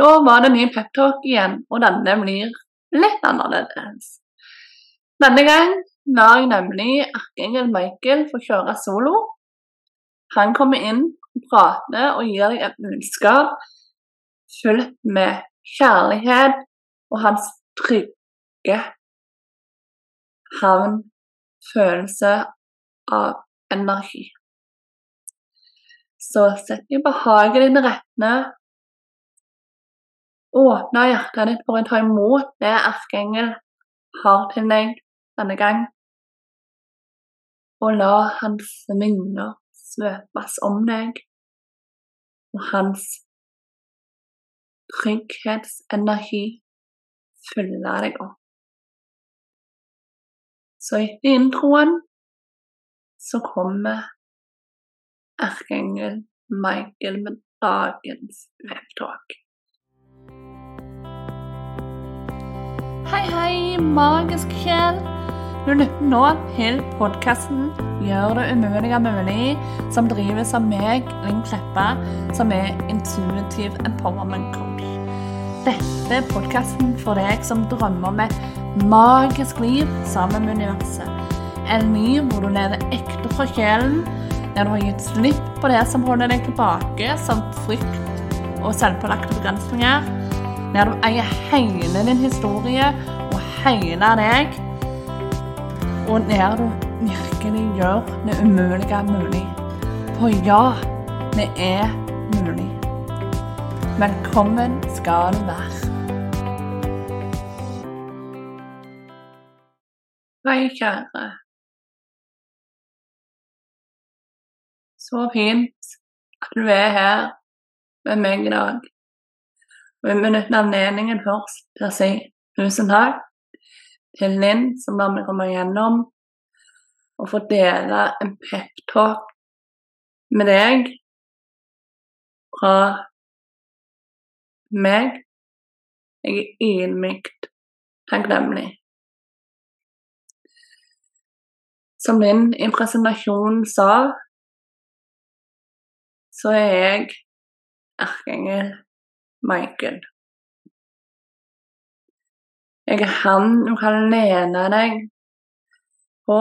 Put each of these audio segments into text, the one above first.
Nå var det ny peptalk igjen, og denne blir litt annerledes. Denne gang lar jeg nemlig Arkengel Michael få kjøre solo. Han kommer inn prater og gir deg et budskap fullt med kjærlighet og hans trygge havn, følelse av energi. Så sett deg behagelig til rette. Åpne hjertet ditt for å ta imot det erkeengel har til deg denne gang. Og la hans minner svøpes om deg, og hans trygghetsenergi fylle deg opp. Så etter introen så kommer erkeengel Michael med dagens webtalk. Hei, hei, magisk sjel. Du lytter nå til podkasten 'Gjør det umulige mulig', som drives av meg, Linn Kleppa, som er intuitiv empowerment coach. Dette er podkasten for deg som drømmer om et magisk liv sammen med universet. En liv hvor du lever ekte fra sjelen, der du har gitt slipp på det som holder deg tilbake, som frykt og selvpålagte begrensninger. Der du eier hele din historie og hele deg. Og der du virkelig gjør det umulige mulig. For ja, det er mulig. Velkommen skal du være. Hei, kjære. Så fint at du er her med meg i dag. Jeg benytter anledningen først til å si tusen takk til Linn, som lar meg komme gjennom og få dele en peptalk med deg fra meg. Jeg er ydmykt takknemlig. Som Linn i presentasjonen sa, så er jeg erkeengel Michael. Jeg er han du kan lene deg på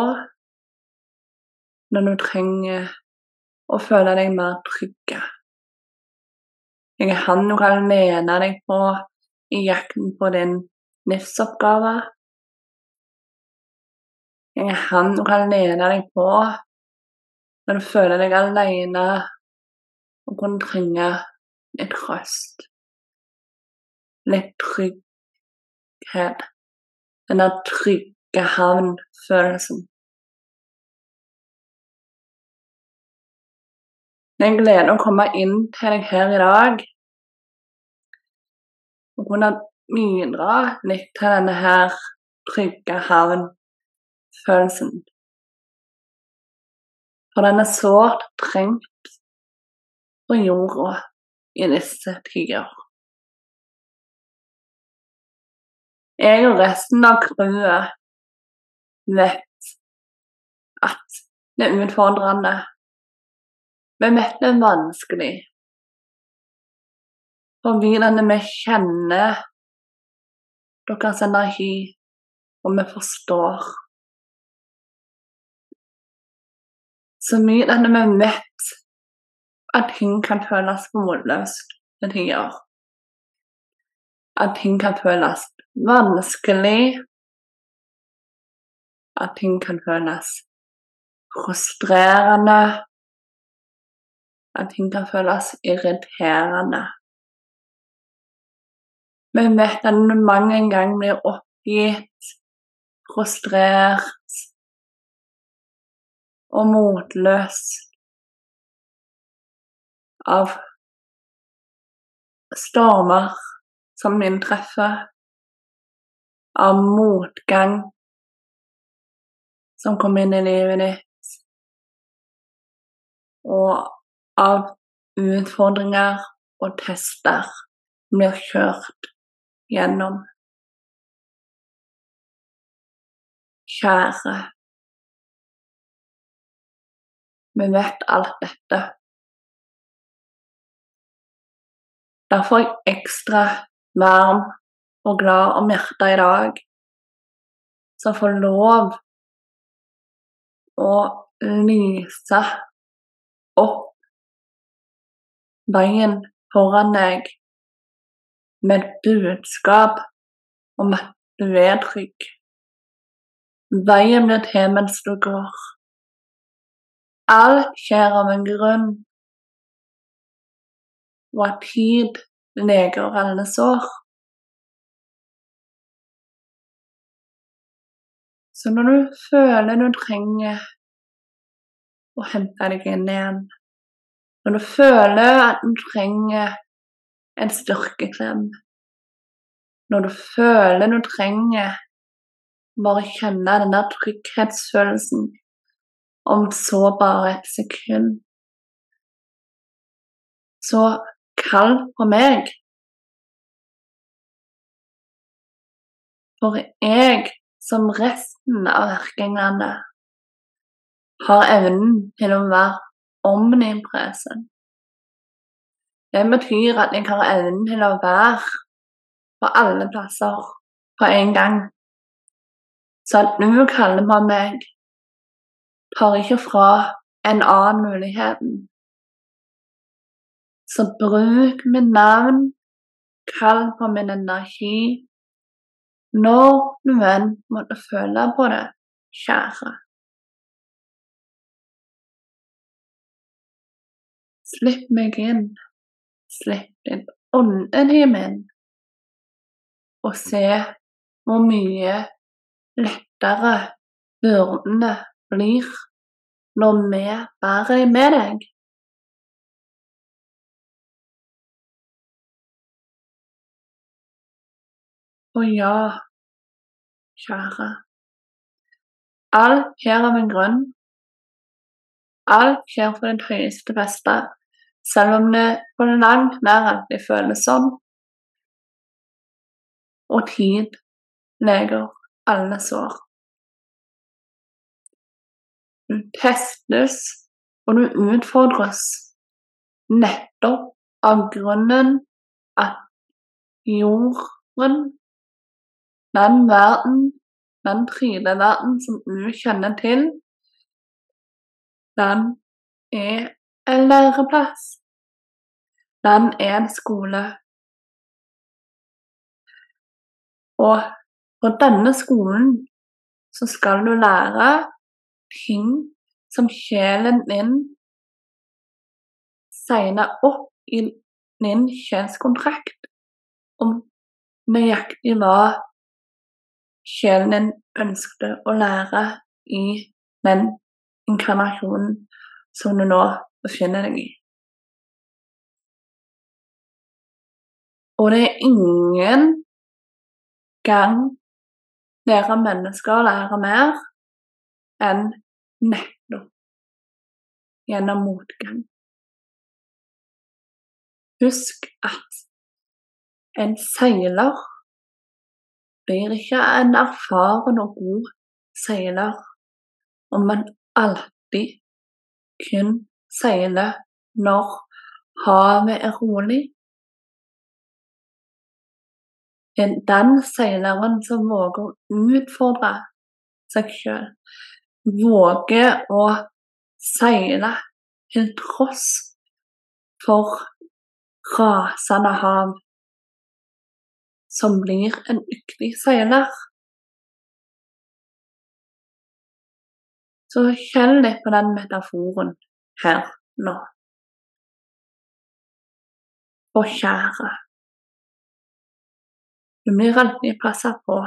når du trenger å føle deg mer trygge. Jeg er han du kan lene deg på i jakten på din livsoppgave. Jeg er han du kan lene deg på når du føler deg alene og kunne trenge litt trøst. Litt trygghet. Den der trygge havnfølelsen. Det er en glede å komme inn til deg her i dag og kunne bidra litt til denne her trygge havnfølelsen. For den er sårt trengt på jorda i disse tider. Jeg og resten av crewet vet at det er utfordrende. Vi vet det er vanskelig. Fordi vi kjenner deres energi, og vi forstår. Så mye vi vet at ting kan føles motløst til tider. At ting kan føles vanskelig. At ting kan føles frustrerende. At ting kan føles irriterende. Vi vet at vi mange ganger blir oppgitt, frustrert og motløs av stormer som inntreffer, av motgang som kommer inn i livet ditt, og av utfordringer og tester som blir kjørt gjennom. Kjære, vi vet alt dette. Derfor er jeg ekstra varm og glad om hjertet i dag, som får lov å lyse opp veien foran deg med et budskap om at du er trygg. Veien blir til mens du går. Alt skjer av en grunn, og at tid leger alle sår. Så når du føler du trenger å hente deg inn igjen, når du føler at du trenger en styrkeklem, når du føler du trenger bare kjenne den der trygghetsfølelsen om så bare et sekund, så kall på meg. For jeg som resten av erkeenglene har evnen til å være omnipresen. Det betyr at jeg har evnen til å være på alle plasser på en gang. Så at du kaller på meg, tar ikke fra en annen muligheten. Så bruk mitt navn, kall på min energi, når du enn måtte føle på det, kjære. Slipp meg inn, slipp din ånden inn, og se hvor mye lettere byrdene blir når vi bærer med deg. Og ja, kjære, alt skjer av en grunn. Alt skjer for ditt høyeste beste, selv om det på langt nær alltid føles sånn. Og tid leger alle sår. Du testes og du utfordres nettopp av grunnen at jorden den verden, den verden som du kjenner til, den er en læreplass. Den er en skole. Og på denne skolen så skal du lære ting som sjelen din signer opp i din kjønnskontrakt om nøyaktig hva sjelen din ønsket å lære i den inkarnasjonen som du nå befinner deg i. Og det er ingen gang dere mennesker lærer mer enn nettopp gjennom motgang. Husk at en seiler blir ikke en erfaren og god seiler om man alltid kun seiler når havet er rolig. Den seileren som våger å utfordre seg sjøl, våger å seile til tross for rasende hav, blir en dyktig seiler. Så kjenn litt på den metaforen her nå. Og kjære, du blir alltid passa på.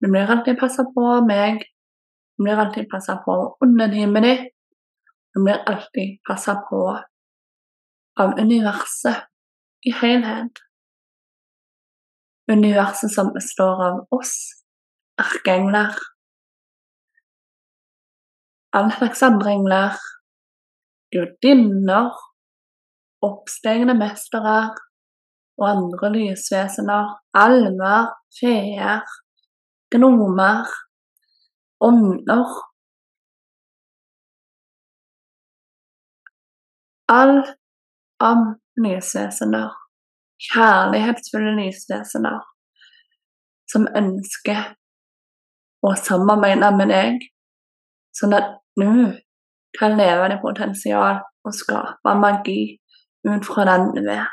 Du blir alltid passa på meg. Du blir alltid passa på av underlivet ditt. Du blir alltid passa på av universet i helhet universet som består av oss, erkeengler, alle slags andre engler, gudinner, oppstegne mestere og andre lysvesener, almer, feer, gnomer, ånder. All av lysvesener, kjærlighetsfulle lysvesener, som ønsker å samarbeide med deg, sånn at du kan leve ditt potensial og skape magi ut fra den du er.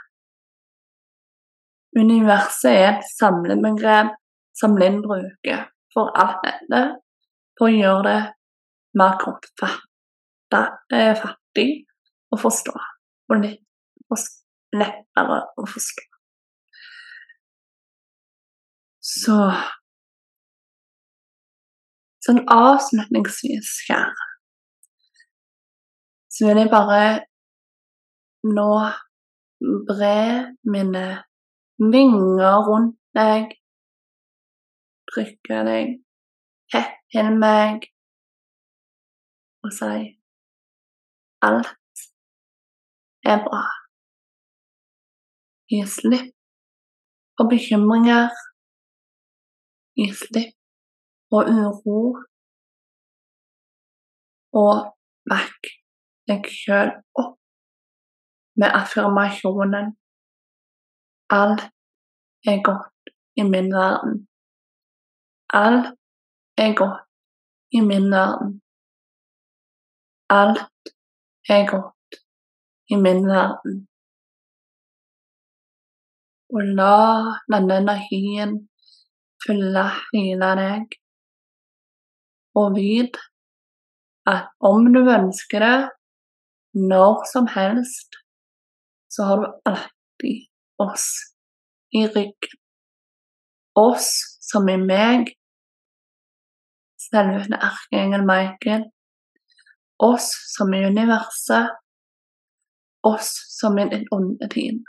Universet er et samlebegrep som Linn bruker for alt dette for å gjøre det mer fattig å forstå, og litt lettere å forstå. Så Sånn avslutningsvis, kjære, så vil jeg bare nå bre mine vinger rundt deg, trykke deg tett til meg og si alt er bra. Gi slipp på bekymringer. Gi slipp på uro. Og back deg sjøl opp med affirmasjonen Alt er godt i min verden. Alt er godt i min verden. Alt er godt i min verden. Og la denne energien fylle hele deg. Og vit at om du ønsker det, når som helst, så har du alltid oss i ryggen. Oss som i meg, selve erkeengel Michael. Oss som i universet. Oss som i ditt onde team.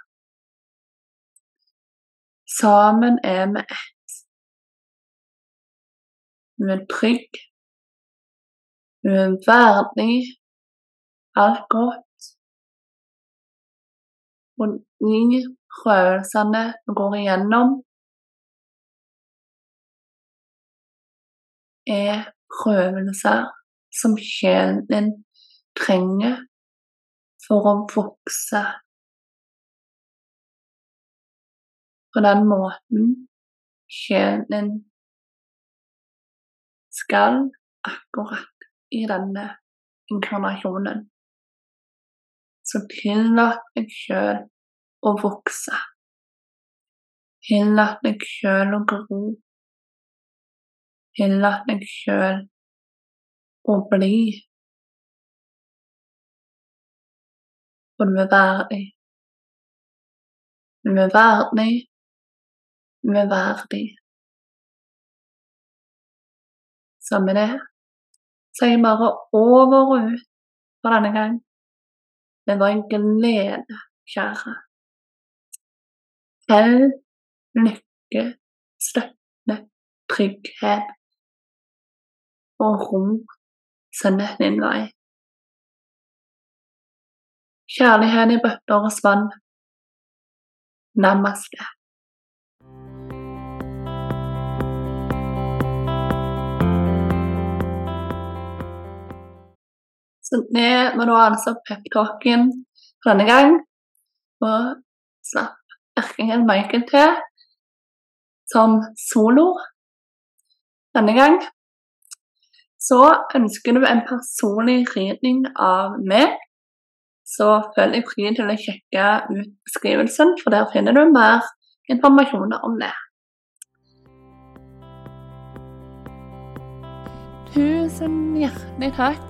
Sammen er vi ett. Vi er trygg. Vi er verdig alt godt. Og de prøvelsene vi går igjennom, er prøvelser som sjelen din trenger for å vokse på den måten sjelen skal akkurat i denne inkarnasjonen. Så tillat deg sjøl å vokse. Tillat deg sjøl å gro. Tillat deg sjøl å bli. For du er verdig. Du er verdig med verdig. Så med det så er jeg bare over og ut for denne gang. Det var en glede, kjære. Hell, lykke, støtte, trygghet og ro sender din vei. Kjærlighet i bøtter og spann. Namaste. Så vi må da altså peptalken for denne gang. Og slapp erkingen Michael til som solo denne gang. Så ønsker du en personlig ridning av meg, så følg deg fri til å sjekke ut beskrivelsen, for der finner du mer informasjon om det. Tusen hjertelig takk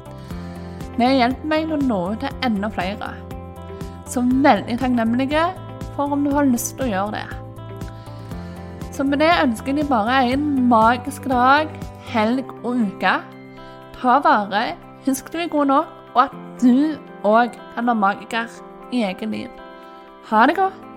Det hjulpet meg å nå ut til enda flere. Så veldig takknemlige for om du har lyst til å gjøre det. Så med det ønsker jeg bare en magisk dag, helg og uke. Ta vare, husk du er god nok, og at du òg kan være magiker i eget liv. Ha det godt.